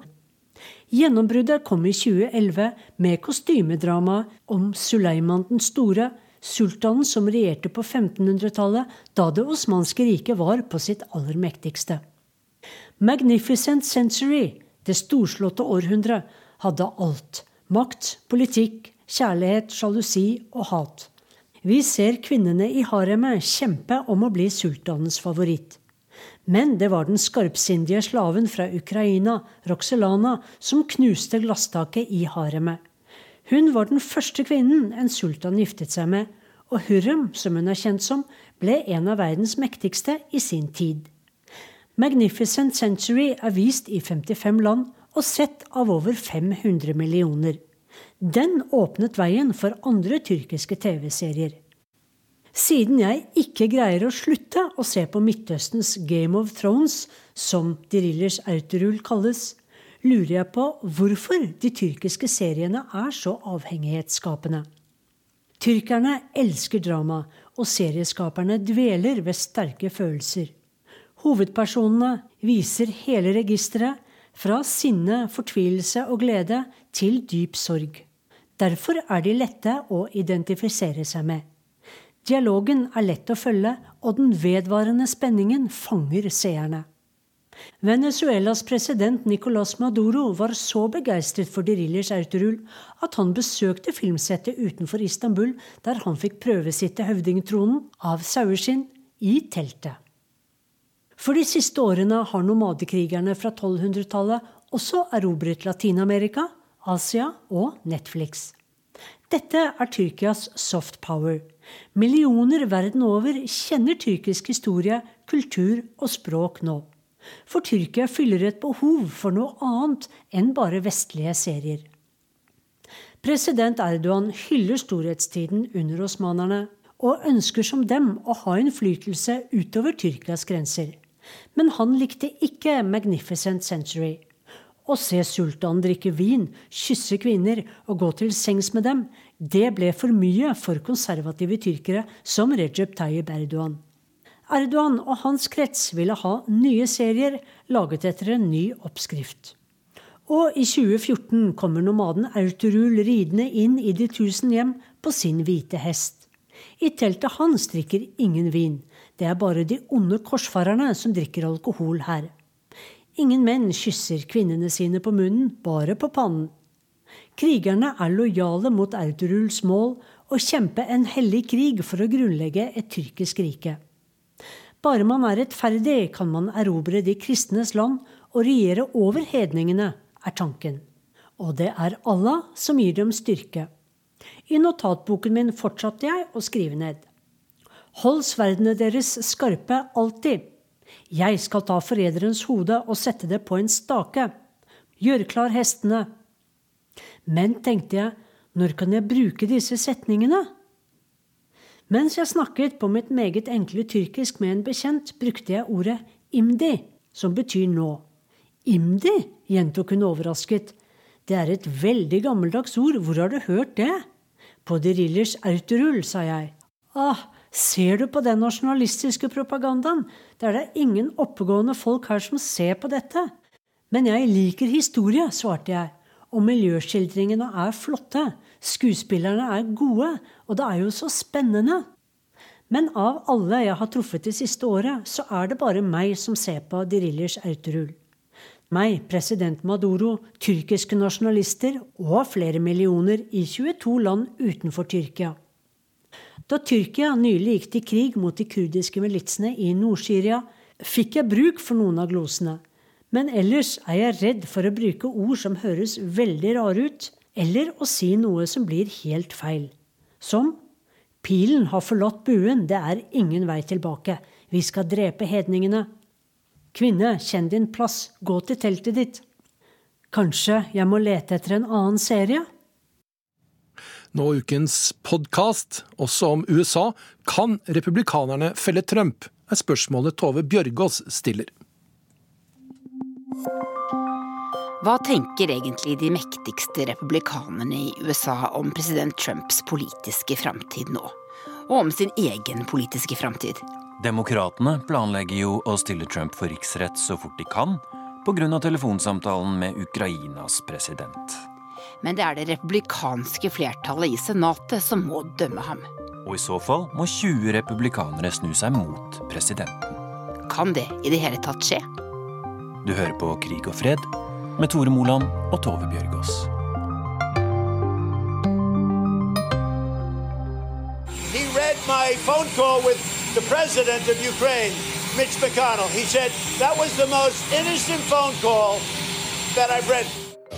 Gjennombruddet kom i 2011 med kostymedramaet om Suleiman den store, sultanen som regjerte på 1500-tallet, da det osmanske riket var på sitt aller mektigste. Magnificent Century, det storslåtte århundret, hadde alt. Makt, politikk, kjærlighet, sjalusi og hat. Vi ser kvinnene i haremet kjempe om å bli sultanens favoritt. Men det var den skarpsindige slaven fra Ukraina, Roxelana, som knuste glasstaket i haremet. Hun var den første kvinnen en sultan giftet seg med, og Hurrem, som hun er kjent som, ble en av verdens mektigste i sin tid. Magnificent Century er vist i 55 land og sett av over 500 millioner. Den åpnet veien for andre tyrkiske TV-serier. Siden jeg ikke greier å slutte å se på Midtøstens Game of Thrones, som Dirillers Autorul kalles, lurer jeg på hvorfor de tyrkiske seriene er så avhengighetsskapende. Tyrkerne elsker drama, og serieskaperne dveler ved sterke følelser. Hovedpersonene viser hele registeret, fra sinne, fortvilelse og glede til dyp sorg. Derfor er de lette å identifisere seg med. Dialogen er lett å følge, og den vedvarende spenningen fanger seerne. Venezuelas president Nicolas Maduro var så begeistret for Dirillers Autorul at han besøkte filmsettet utenfor Istanbul, der han fikk prøvesitte høvdingtronen av saueskinn i teltet. For de siste årene har nomadekrigerne fra 1200-tallet også erobret Latin-Amerika, Asia og Netflix. Dette er Tyrkias soft power. Millioner verden over kjenner tyrkisk historie, kultur og språk nå. For Tyrkia fyller et behov for noe annet enn bare vestlige serier. President Erdogan hyller storhetstiden under osmanerne og ønsker som dem å ha innflytelse utover Tyrkias grenser. Men han likte ikke Magnificent Century. Å se sultanen drikke vin, kysse kvinner og gå til sengs med dem, det ble for mye for konservative tyrkere som Recep Tayyip Erdogan. Erdogan og hans krets ville ha nye serier laget etter en ny oppskrift. Og i 2014 kommer nomaden Autorul ridende inn i de tusen hjem på sin hvite hest. I teltet hans drikker ingen vin. Det er bare de onde korsfarerne som drikker alkohol her. Ingen menn kysser kvinnene sine på munnen, bare på pannen. Krigerne er lojale mot Erturuls mål å kjempe en hellig krig for å grunnlegge et tyrkisk rike. Bare man er rettferdig, kan man erobre de kristnes land og regjere over hedningene, er tanken. Og det er Allah som gir dem styrke. I notatboken min fortsatte jeg å skrive ned. Hold sverdene deres skarpe alltid. Jeg skal ta forræderens hode og sette det på en stake. Gjør klar hestene. Men, tenkte jeg, når kan jeg bruke disse setningene? Mens jeg snakket på mitt meget enkle tyrkisk med en bekjent, brukte jeg ordet imdi, som betyr nå. Imdi, gjentok hun overrasket. Det er et veldig gammeldags ord, hvor har du hørt det? På Dirillers autorull, sa jeg. Ah, Ser du på den nasjonalistiske propagandaen? Det er da ingen oppegående folk her som ser på dette. Men jeg liker historie, svarte jeg. Og miljøskildringene er flotte. Skuespillerne er gode. Og det er jo så spennende. Men av alle jeg har truffet det siste året, så er det bare meg som ser på Dirillers Autorul. Meg, president Maduro, tyrkiske nasjonalister og flere millioner i 22 land utenfor Tyrkia. Da Tyrkia nylig gikk til krig mot de kurdiske militsene i Nord-Syria, fikk jeg bruk for noen av glosene. Men ellers er jeg redd for å bruke ord som høres veldig rare ut, eller å si noe som blir helt feil. Som Pilen har forlatt buen, det er ingen vei tilbake. Vi skal drepe hedningene. Kvinne, kjenn din plass, gå til teltet ditt. Kanskje jeg må lete etter en annen serie? Nå ukens podkast, også om USA. Kan republikanerne felle Trump? er spørsmålet Tove Bjørgaas stiller. Hva tenker egentlig de mektigste republikanerne i USA om president Trumps politiske framtid nå? Og om sin egen politiske framtid? Demokratene planlegger jo å stille Trump for riksrett så fort de kan, pga. telefonsamtalen med Ukrainas president men det er det republikanske flertallet i Senatet som må dømme ham. Og i så fall må 20 republikanere snu seg mot presidenten. Kan det i det hele tatt skje? Du hører på Krig og fred med Tore Moland og Tove Bjørgaas. a phone call with the president of Ukraine, Mitch McConnell. He said that was the most innocent phone call that I've read.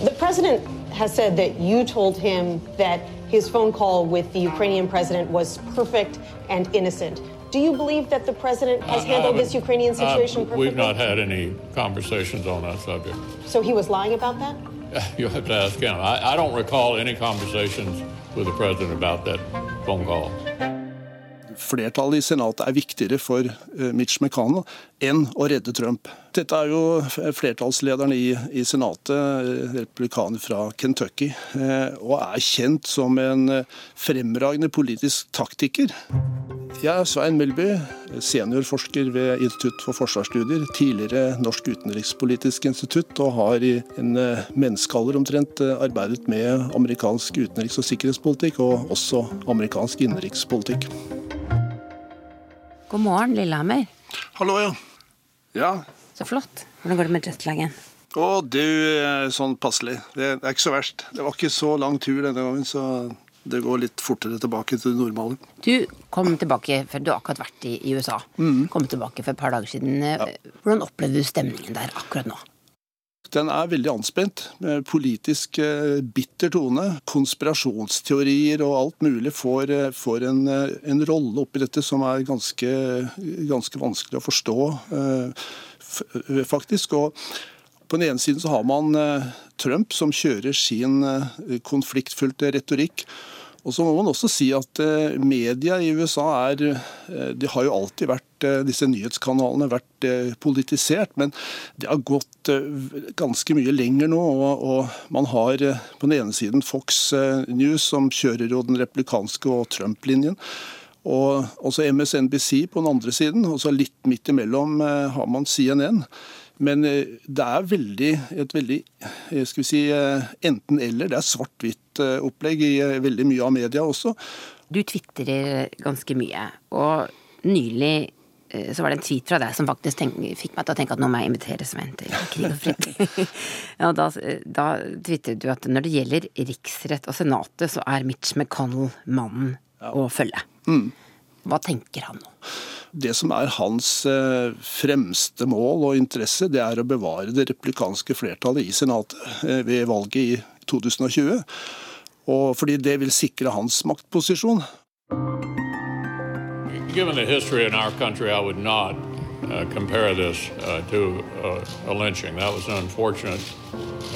The president has said that you told him that his phone call with the Ukrainian president was perfect and innocent. Do you believe that the president has I- I handled this haven't- Ukrainian I- situation perfectly? We've not had any conversations on that subject. So he was lying about that? (laughs) You'll have to ask him. I, I don't recall any conversations with the president about that phone call. Flertallet i Senatet er viktigere for eh, Mitch McConnell enn å redde Trump. Dette er jo flertallslederen i, i Senatet, eh, republikaner fra Kentucky, eh, og er kjent som en eh, fremragende politisk taktiker. Jeg er Svein Melby, seniorforsker ved Institutt for forsvarsstudier, tidligere Norsk utenrikspolitisk institutt, og har i en menneskealder omtrent arbeidet med amerikansk utenriks- og sikkerhetspolitikk, og også amerikansk innenrikspolitikk. God morgen, Lillehammer. Hallo, ja. Ja. Så flott. Hvordan går det med jetlagen? Å, du, eh, sånn passelig. Det er ikke så verst. Det var ikke så lang tur denne gangen, så det går litt fortere tilbake til det normale. Du kom tilbake, for du har akkurat vært i, USA. USA. Kom tilbake for et par dager siden. Hvordan opplevde du stemningen der akkurat nå? Den er veldig anspent, med politisk eh, bitter tone. Konspirasjonsteorier og alt mulig får, eh, får en, eh, en rolle oppi dette som er ganske, ganske vanskelig å forstå, faktisk. Og på den ene siden så har man Trump som kjører sin konfliktfylte retorikk. Og så må man også si at eh, media i USA er eh, De har jo alltid vært eh, disse nyhetskanalene vært politisert, men det har gått ganske mye lenger nå. Og, man har på den ene siden Fox News, som kjører jo den replikanske og Trump-linjen. Og også MSNBC på den andre siden, og så litt midt imellom har man CNN. Men eh, det er veldig, et veldig eh, skal vi si, eh, enten-eller. Det er svart-hvitt-opplegg i veldig mye av media også. Du tvitrer ganske mye, og nylig så var det en tweet fra deg som faktisk tenk, fikk meg til å tenke at nå må jeg invitere Svein til krig og fred. (laughs) ja, da, da tvitret du at når det gjelder riksrett og senatet, så er Mitch McConnell mannen å følge. Mm. Hva tenker han nå? Det som er hans eh, fremste mål og interesse, det er å bevare det replikanske flertallet i Senatet eh, ved valget i 2020. Og fordi det vil sikre hans maktposisjon. Given the history in our country, I would not uh, compare this uh, to uh, a lynching. That was an unfortunate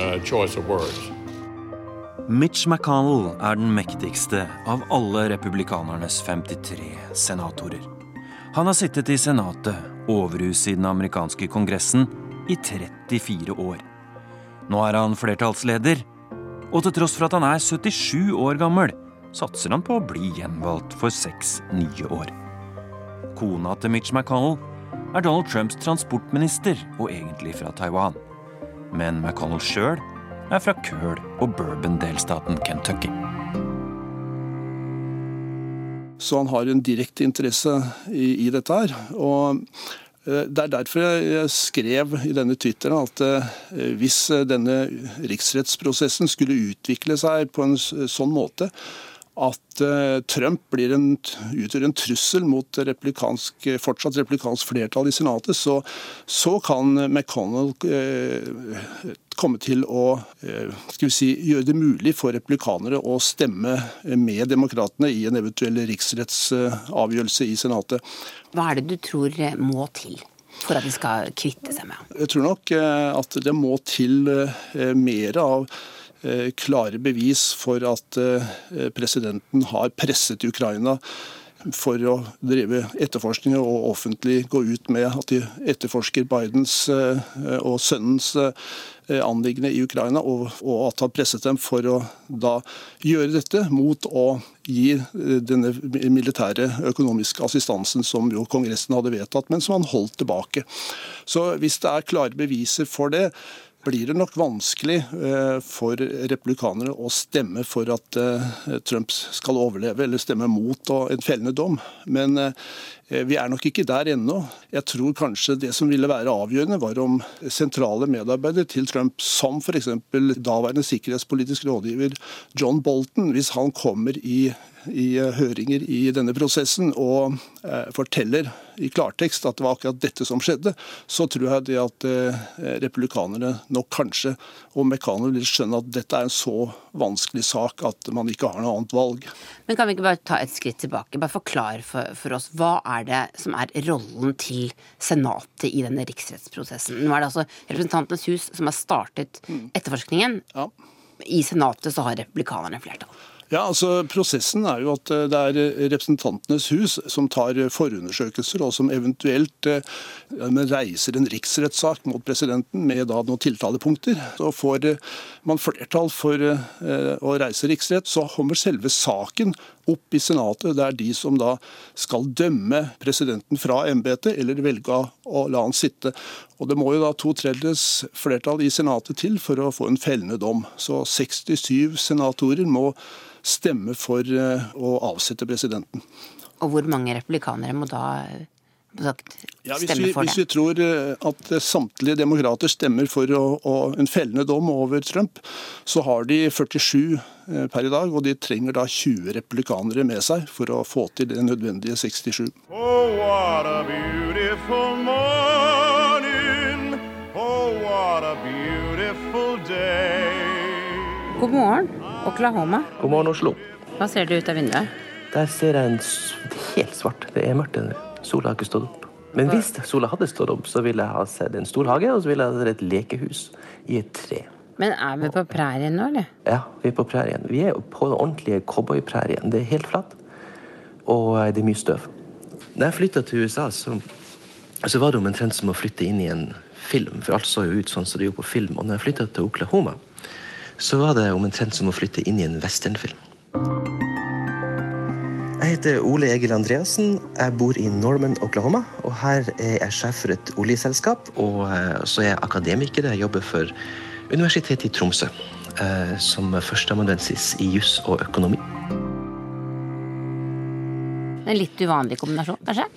uh, choice of words. Mitch McConnell er den mektigste av alle republikanernes 53 senatorer. Han har sittet i Senatet, overhuset i den amerikanske kongressen, i 34 år. Nå er han flertallsleder, og til tross for at han er 77 år gammel, satser han på å bli gjenvalgt for seks nye år. Kona til Mitch McConnell er Donald Trumps transportminister og egentlig fra Taiwan. Men McConnell sjøl er fra Køl og Bourbon-delstaten Kentucky. Så han har en direkte interesse i, i dette her. Og eh, det er derfor jeg skrev i denne Twitteren at eh, hvis denne riksrettsprosessen skulle utvikle seg på en sånn måte at eh, Trump blir en, utgjør en trussel mot replikansk, fortsatt replikansk flertall i Senatet, så, så kan McConnell eh, komme til å eh, skal vi si, gjøre det mulig for replikanere å stemme med demokratene i en eventuell riksrettsavgjørelse i Senatet. Hva er det du tror må til for at de skal kvitte seg med? Jeg tror nok eh, at det må til eh, mer av klare bevis for at presidenten har presset Ukraina for å drive etterforskning og offentlig gå ut med at de etterforsker Bidens eh, og sønnens eh, anliggende i Ukraina, og, at han presset dem for å da gjøre dette mot å gi eh, denne militære økonomiske assistansen som jo Kongressen hadde vedtatt, men som han holdt tilbake. Så hvis det er klare beviser for det, blir det nok vanskelig eh, for republikanere å stemme for at eh, Trump skal overleve, eller stemme mot en fellende dom. Men eh, vi er nok ikke der ennå. Jeg tror kanskje det som ville være avgjørende, var om sentrale medarbeidere til Trump, som f.eks. daværende sikkerhetspolitisk rådgiver John Bolton, hvis han kommer i i eh, høringer i denne prosessen og eh, forteller i klartekst at det var akkurat dette som skjedde, så tror jeg det at eh, republikanerne nok kanskje, og McConnell, vil skjønne at dette er en så vanskelig sak at man ikke har noe annet valg. Men kan vi ikke bare ta et skritt tilbake? Bare forklare for, for oss. Hva er det som er rollen til Senatet i denne riksrettsprosessen? Nå er det altså Representantenes hus som har startet mm. etterforskningen. Ja. I Senatet så har republikanerne flertall. Ja, altså Prosessen er jo at eh, det er eh, Representantenes hus som tar eh, forundersøkelser, og som eventuelt reiser en riksrettssak mot presidenten med da noen tiltalepunkter. Så Får man flertall for å reise riksrett, så kommer selve saken opp i Senatet. Det er de som da skal dømme presidenten fra embetet, eller velge å la han sitte. Og Det må jo da to tredjedels flertall i Senatet til for å få en fellende dom. Så 67 senatorer må stemme for eh, å avsette presidenten. Og hvor mange republikanere må da sagt, ja, hvis, vi, hvis vi, tror eh, at samtlige demokrater stemmer for å, å, en fellende dom over Trump, så har de 47 eh, per i dag, og de trenger da 20 republikanere med seg for å få til det nødvendige 67. Oh, what a beautiful morning. Oh, what a beautiful day. God morgen. Oklahoma. God morgen, Oslo. Hva ser du ut av vinduet? Der ser jeg en helt svart. Det er mørkt. Sola har ikke stått opp. Men hvis sola hadde stått opp, så ville jeg ha sett en stor hage, og så ville jeg ha sett et lekehus i et tre. Men er vi på prærien nå, eller? Ja, vi er på prærien. Vi er på den ordentlige cowboyprærien. Det er helt flatt, og eh, det er mye støv. Da jeg flytta til USA, så, så var det omtrent som å flytte inn i en film, for alt så jo ut sånn som det gjorde på film. Og når jeg flytta til Oklahoma, så var det omtrent som å flytte inn i en westernfilm. Jeg heter Ole Egil Andreassen. Jeg bor i Norman, Oklahoma. Og her er jeg sjef for et oljeselskap, og eh, så er jeg akademiker. Jeg jobber for Universitetet i Tromsø eh, som førsteamanuensis i juss og økonomi. En litt uvanlig kombinasjon, kanskje?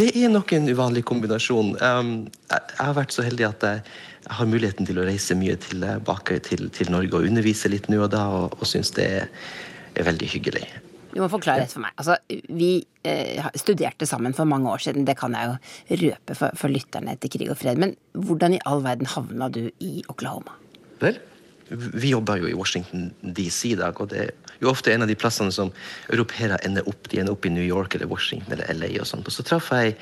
Det er nok en uvanlig kombinasjon. Um, jeg har vært så heldig at jeg jeg har muligheten til å reise mye tilbake til, til Norge og undervise litt nå og da, og, og syns det er, er, veldig hyggelig. Du må forklare dette for meg. Altså, vi eh, studerte sammen for mange år siden, det kan jeg jo røpe for, for lytterne etter krig og fred. Men hvordan i all verden havna du i Oklahoma? Vel, vi jobber jo i Washington DC i dag, og det er jo ofte en av de plassene som europeere ender opp. De ender opp i New York eller Washington eller LA og sånt. Og så traff jeg ei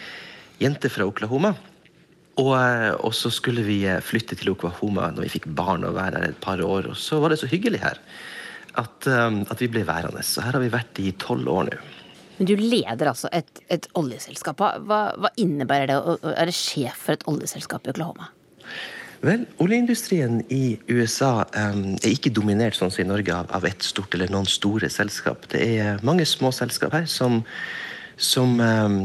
jente fra Oklahoma og, eh, og, så skulle vi eh, flytte til Oklahoma når vi fikk barn og være her et par år. Og så var det så hyggelig her at, um, at vi ble værende. Så her har vi vært i tolv år nå. Men du leder altså et, et oljeselskap. Hva, hva, innebærer det å være sjef for et oljeselskap i Oklahoma? Vel, Oljeindustrien i USA um, er ikke dominert sånn som i Norge av, av ett stort eller noen store selskap. Det er mange små selskap her som som um,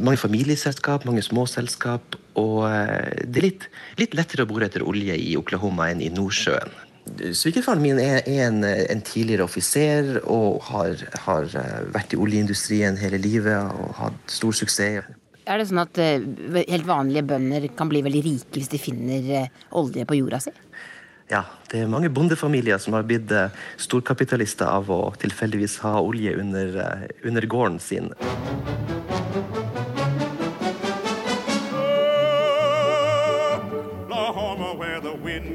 mange familieselskap, mange små selskap. Og uh, det er litt, litt, lettere å bore etter olje i Oklahoma enn i Nordsjøen. Svigerfaren min er, en, en, tidligere offiser og har, har, eh, vært i oljeindustrien hele livet og hatt stor suksess. Er det sånn at uh, helt vanlige bønder kan bli veldig rike hvis de finner uh, olje på jorda si? Ja, det er mange bondefamilier som har blitt eh, storkapitalister av å tilfeldigvis ha olje under, eh, under gården sin.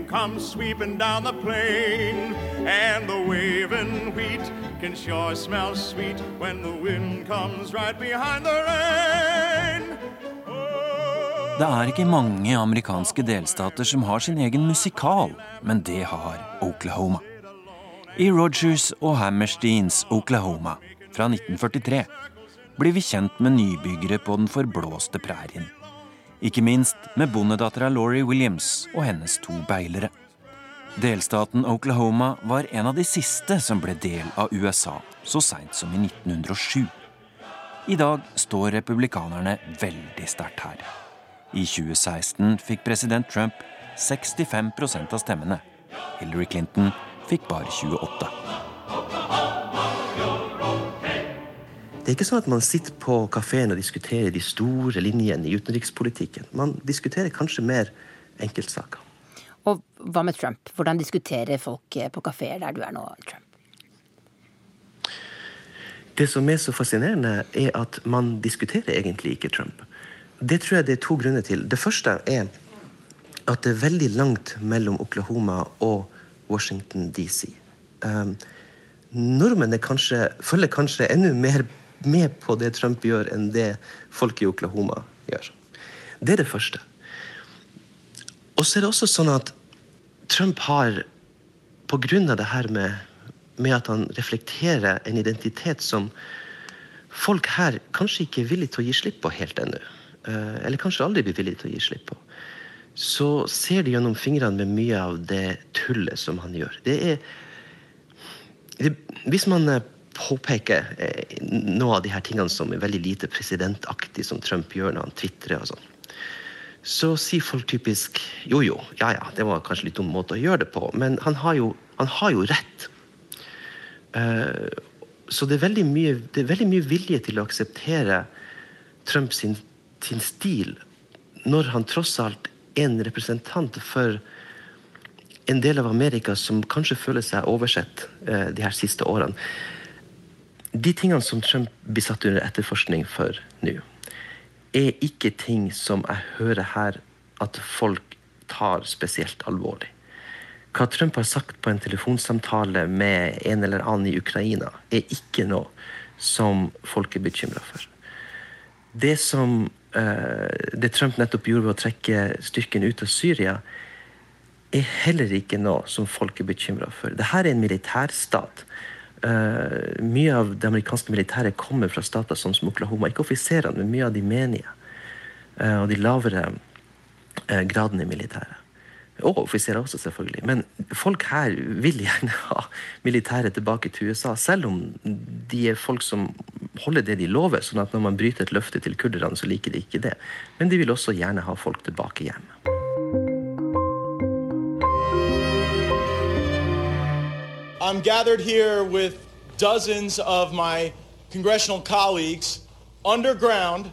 Comes sweeping down the plain, and the waving wheat can sure smell sweet when the wind comes right behind the rain. Det er ikke mange amerikanske delstater som har sin egen musikal, men det har Oklahoma. I Rogers og Hammersteins Oklahoma fra 1943 blir vi kjent med nybyggere på den forblåste prærien. Ikke minst med bondedattera Laurie Williams og hennes to beilere. Delstaten Oklahoma var en av de siste som ble del av USA så seint som i 1907. I dag står republikanerne veldig sterkt her. I 2016 fikk president Trump 65% av stemmene. Hillary Clinton fikk bare 28. det er ikke sånn at man sitter på kafeen og diskuterer de store linjene i utenrikspolitikken. Man diskuterer kanskje mer enkeltsaker. Og hva med Trump? Hvordan diskuterer folk på kafeer der du er nå, Trump? Det som er så fascinerende, er at man diskuterer egentlig ikke Trump. Det tror jeg det er to grunner til. Det første er at det er veldig langt mellom Oklahoma og Washington DC. Um, nordmenn kanskje, følger kanskje enda mer med på det Trump gjør, enn det folk i Oklahoma gjør. Det er det første. Og så er det også sånn at Trump har, på grunn av det her med, med at han reflekterer en identitet som folk her kanskje ikke er villige til å gi slipp på helt ennå, eh, eller kanskje aldri blir villige til å gi slipp på, så ser de gjennom fingrene med mye av det tullet som han gjør. Det er det, Hvis man påpeker eh, noe av de her tingene som er veldig lite presidentaktig, som Trump gjør når han tvitrer og sånn, så sier folk typisk jo jo, ja ja, det var kanskje litt dum måte å gjøre det på, men han har jo, han har jo rett. Eh, så det er, mye, det er veldig mye vilje til å akseptere Trump sin, sin stil, når han tross alt er en representant for en del av Amerika som kanskje føler seg oversett eh, de her siste årene. De tingene som Trump blir satt under etterforskning for nå, er ikke ting som jeg hører her at folk tar spesielt alvorlig. Hva Trump har sagt på en telefonsamtale med en eller annen i Ukraina, er ikke noe som folk er bekymra for. Det som uh, det Trump nettopp gjorde ved å trekke styrken ut av Syria, er heller ikke noe som folk er bekymra for. Dette er en militærstat. Uh, mye av det amerikanske militæret kommer fra stater som Oklahoma. Ikke offiserene, men mye av de menige. Uh, og de lavere uh, gradene i militæret. Og offiserer også, selvfølgelig. Men folk her vil gjerne (laughs) ha militæret tilbake til USA, selv om de er folk som holder det de lover. sånn at når man bryter et løfte til kurderne, så liker de ikke det. Men de vil også gjerne ha folk tilbake hjem. I'm gathered here with dozens of my congressional colleagues underground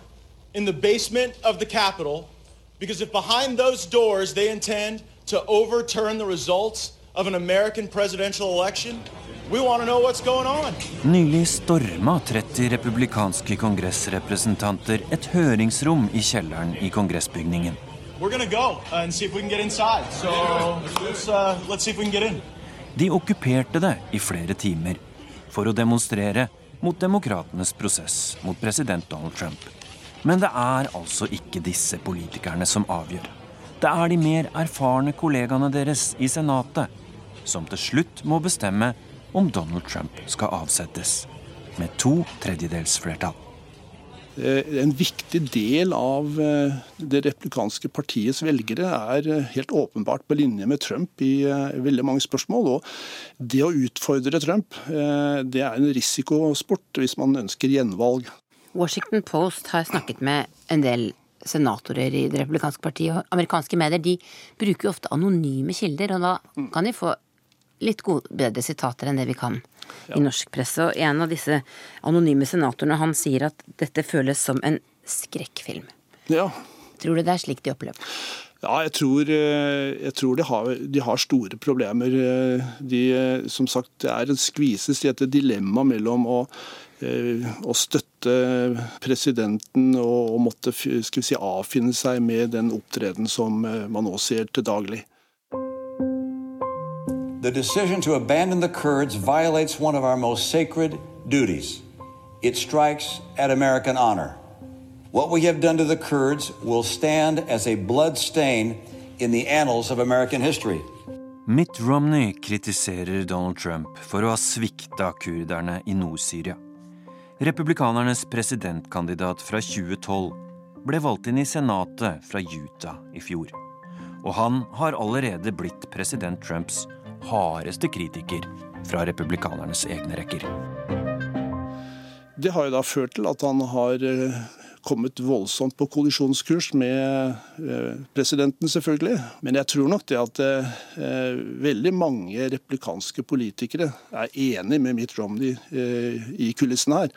in the basement of the Capitol because if behind those doors they intend to overturn the results of an American presidential election, we want to know what's going on. Nylig storma 30 republikanske kongressrepresentanter et høringsrom i kjelleren i kongressbygningen. We're going to go and see if we can get inside. So let's, uh, let's see if we can get in. De okkuperte det i flere timer for å demonstrere mot demokratenes prosess mot president Donald Trump. Men det er altså ikke disse politikerne som avgjør. Det er de mer erfarne kollegaene deres i Senatet som til slutt må bestemme om Donald Trump skal avsettes, med to tredjedels flertall. Eh, en viktig del av eh, det replikanske partiets velgere er eh, helt åpenbart på linje med Trump i veldig mange spørsmål. Og det å utfordre Trump, det er en risikosport hvis man ønsker gjenvalg. Washington Post har snakket med en del senatorer i Det republikanske partiet, og amerikanske medier de bruker jo ofte anonyme kilder, og da kan de få litt gode, bedre sitater enn det vi kan i norsk presse. Og en av disse anonyme senatorene han sier at dette føles som en skrekkfilm. Ja. Tror du det er slik de opplever ja, jeg tror, jeg tror de, har, de, har, store problemer. De, som sagt, det er en skvises i et dilemma mellom å, å støtte presidenten og, og måtte si, avfinne seg med den opptreden som man nå ser til daglig. The decision to abandon the Kurds violates one of our most sacred duties. It strikes at American honor. What we have done to the Kurds will stand as a blood stain in the annals of American history. Mitt Romney kritiserer Donald Trump for å ha svikta kurderne i Nord-Syria. Republikanernes presidentkandidat fra 2012 ble valgt inn i Senatet fra Utah i fjor. Og han har allerede blitt president Trumps hardeste kritiker fra republikanernes egne rekker. Det har jo da ført til at han har eh, kommet voldsomt på kollisjonskurs med eh, presidenten, selvfølgelig. Men jeg tror nok det at eh, veldig mange replikanske politikere er enig med Mitt Romney i kulissen her.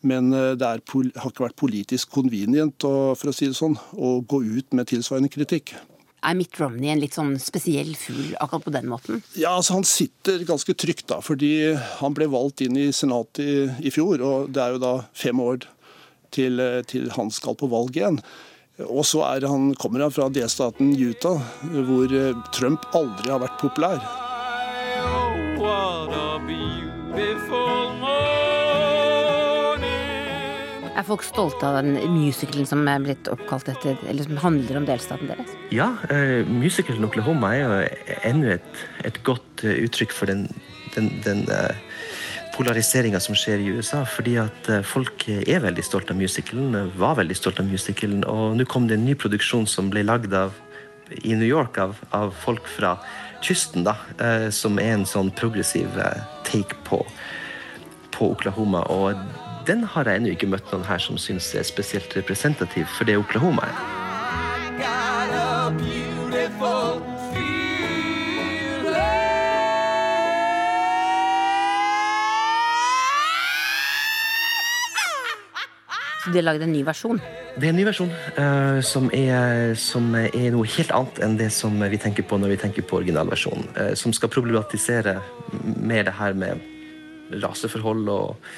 Men det er, har ikke vært politisk convenient for å si det sånn, å gå ut med tilsvarende kritikk. Er Mitt Romney en litt sånn spesiell fugl akkurat på den måten? Ja, altså Han sitter ganske trygt, da, fordi han ble valgt inn i Senatet i, i fjor. Og det er jo da fem år til, til han skal på valg igjen. Og så er han, kommer han fra delstaten Utah, hvor Trump aldri har vært populær. Er folk stolte av den musicalen som er blitt oppkalt etter, eller som handler om delstaten deres? Ja, uh, musicalen Oklahoma er jo enda et, et godt uh, uttrykk for den, den, den uh, polariseringa som skjer i USA. Fordi at folk er veldig stolt av musicalen, var veldig stolt av musicalen. Og nå kom det en ny produksjon som ble lagd i New York av, av folk fra kysten, da, som er en sånn progressiv take på, på Oklahoma. og den har jeg ennå ikke møtt noen her som syns er spesielt representativ for det Oklahoma er. Så de har lagd en ny versjon? Det er en ny versjon uh, som, er, som, er, noe helt annet enn det som vi tenker på når vi tenker på originalversjonen. Uh, som skal problematisere mer det her med raseforhold og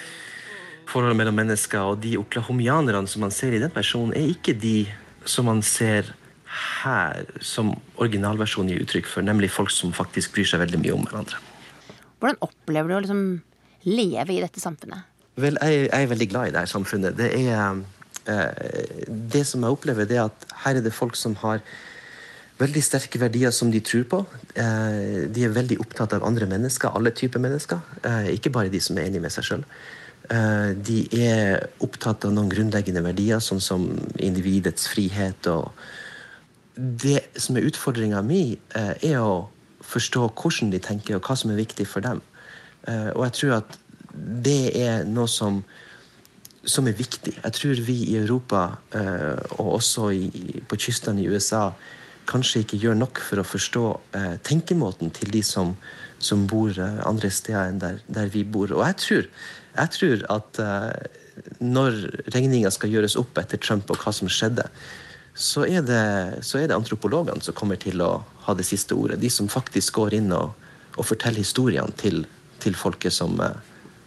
forholdet mellom mennesker. Og de oklahomianerne som man ser i den versjonen, er ikke de som man ser her, som originalversjonen gir uttrykk for, nemlig folk som faktisk bryr seg veldig mye om hverandre. Hvordan opplever du å liksom leve i dette samfunnet? Vel, jeg, jeg, er veldig glad i dette samfunnet. Det er eh, Det som jeg opplever, det er at her er det folk som har veldig sterke verdier som de tror på. Eh, de er veldig opptatt av andre mennesker, alle typer mennesker. Eh, ikke bare de som er enige med seg sjøl. Eh, de er opptatt av noen grunnleggende verdier, sånn som individets frihet. og Det som er utfordringa mi, eh, er å forstå hvordan de tenker, og hva som er viktig for dem. Eh, og jeg tror at det er noe som, som er viktig. Jeg tror vi i Europa, og også i, på kystene i USA, kanskje ikke gjør nok for å forstå tenkemåten til de som, som bor andre steder enn der, der vi bor. Og jeg tror jeg tror at uh, når regninga skal gjøres opp etter Trump og hva som skjedde, så er, det, så er det antropologene som kommer til å ha det siste ordet. De som faktisk går inn og, og forteller historiene til, til folket som, uh,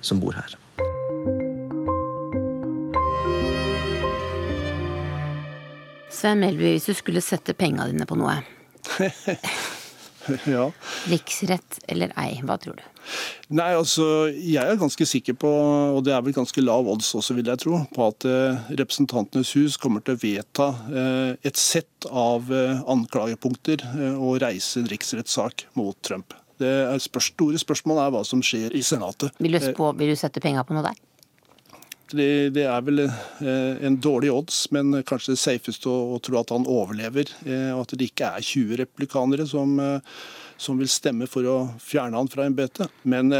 som bor her. Svein Melby, hvis du skulle sette penga dine på noe (laughs) (laughs) ja. Riksrett eller ei, hva tror du? Nei, altså, Jeg er ganske sikker på, og det er vel ganske lav odds også, vil jeg tro, på at eh, Representantenes hus kommer til å vedta eh, et sett av eh, anklagepunkter og reise en riksrettssak mot Trump. Det er spørs, store spørsmålet er hva som skjer i Senatet. Vil du, spå, vil du sette penga på noe der? Det, det, er vel eh, en dårlig odds, men kanskje det safeste å, å tro at han overlever. Eh, og at det ikke er 20 replikanere som, eh, som vil stemme for å fjerne han fra embetet. Men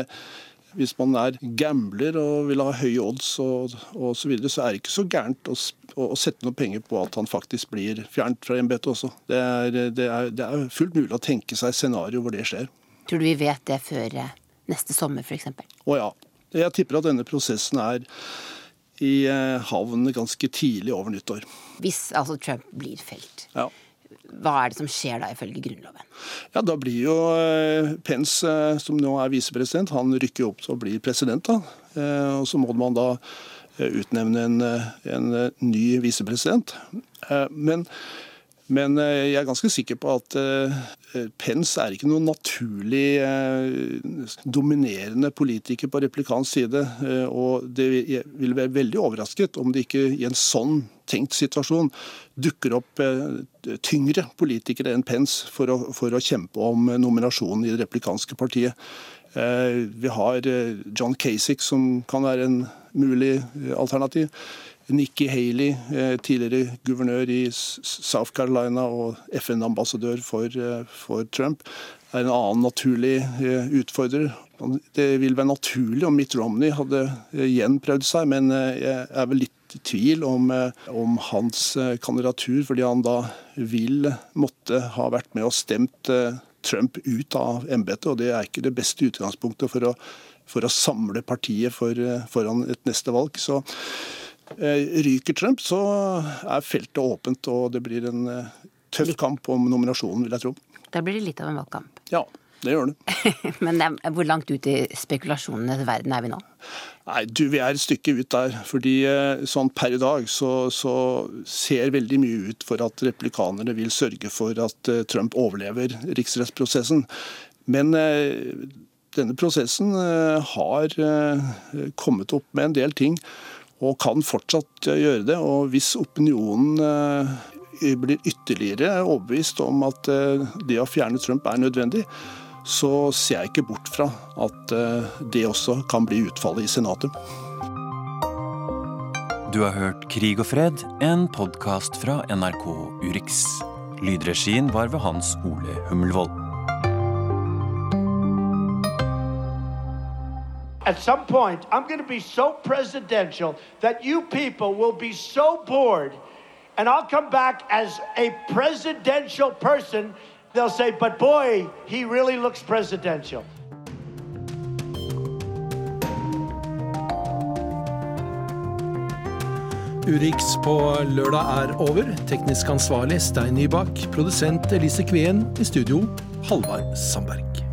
hvis man er gambler og vil ha høye odds og, osv., så, videre, så er det ikke så gærent å, å, sette noe penger på at han faktisk blir fjernet fra embetet også. Det er, det, er, det er, fullt mulig å tenke seg scenario hvor det skjer. Tror du vi vet det før neste sommer, f.eks.? Å ja. Jeg tipper at denne prosessen er i eh, havn ganske tidlig over nyttår. Hvis altså Trump blir felt, ja. hva er det som skjer da ifølge Grunnloven? Ja, Da blir jo eh, Pence, eh, som nå er visepresident, han rykker opp til å bli president. da. Og så må man da utnevne en, en ny visepresident. Men men eh, jeg er ganske sikker på at eh, Pence er ikke noen naturlig eh, dominerende politiker på replikansk side. Og det vil være veldig overrasket om det ikke i en sånn tenkt situasjon dukker opp tyngre politikere enn Pence for å, for å kjempe om nominasjonen i det replikanske partiet. Vi har John Casick, som kan være en mulig alternativ. Nikki Haley, eh, tidligere guvernør i South Carolina og FN-ambassadør for, eh, for, Trump, er en annen naturlig eh, utfordrer. Det vil være naturlig om Mitt Romney hadde igjen prøvd seg, men jeg er vel litt i tvil om, om hans kandidatur, fordi han da vil måtte ha vært med og stemt Trump ut av embetet, og det er ikke det beste utgangspunktet for å, for å samle partiet for, foran et neste valg. Så ryker Trump, så er feltet åpent, og det blir en eh, tøff kamp om nominasjonen, vil jeg tro. Da blir det litt av en valgkamp. Ja, det gjør det. (laughs) Men hvor langt ut i spekulasjonenes verden er vi nå? Nei, du, Vi er et stykke ut der. fordi eh, sånn Per i dag så, så ser veldig mye ut for at replikanerne vil sørge for at eh, Trump overlever riksrettsprosessen. Men eh, denne prosessen har kommet opp med en del ting, og kan fortsatt gjøre det. Og hvis opinionen blir ytterligere overbevist om at det å fjerne Trump er nødvendig, så ser jeg ikke bort fra at eh, det også kan bli utfallet i Senatet. Du har hørt Krig og fred, en podkast fra NRK Urix. Lydregien var ved Hans Ole Hummelvold. At some point, I'm going to be so presidential that you people will be so bored, and I'll come back as a presidential person they'll say, but boy, he really looks presidential. Urix på lørdag er over. Teknisk ansvarlig Stein Nybakk. Produsent Elise Kveen. I studio Halvard Sandberg.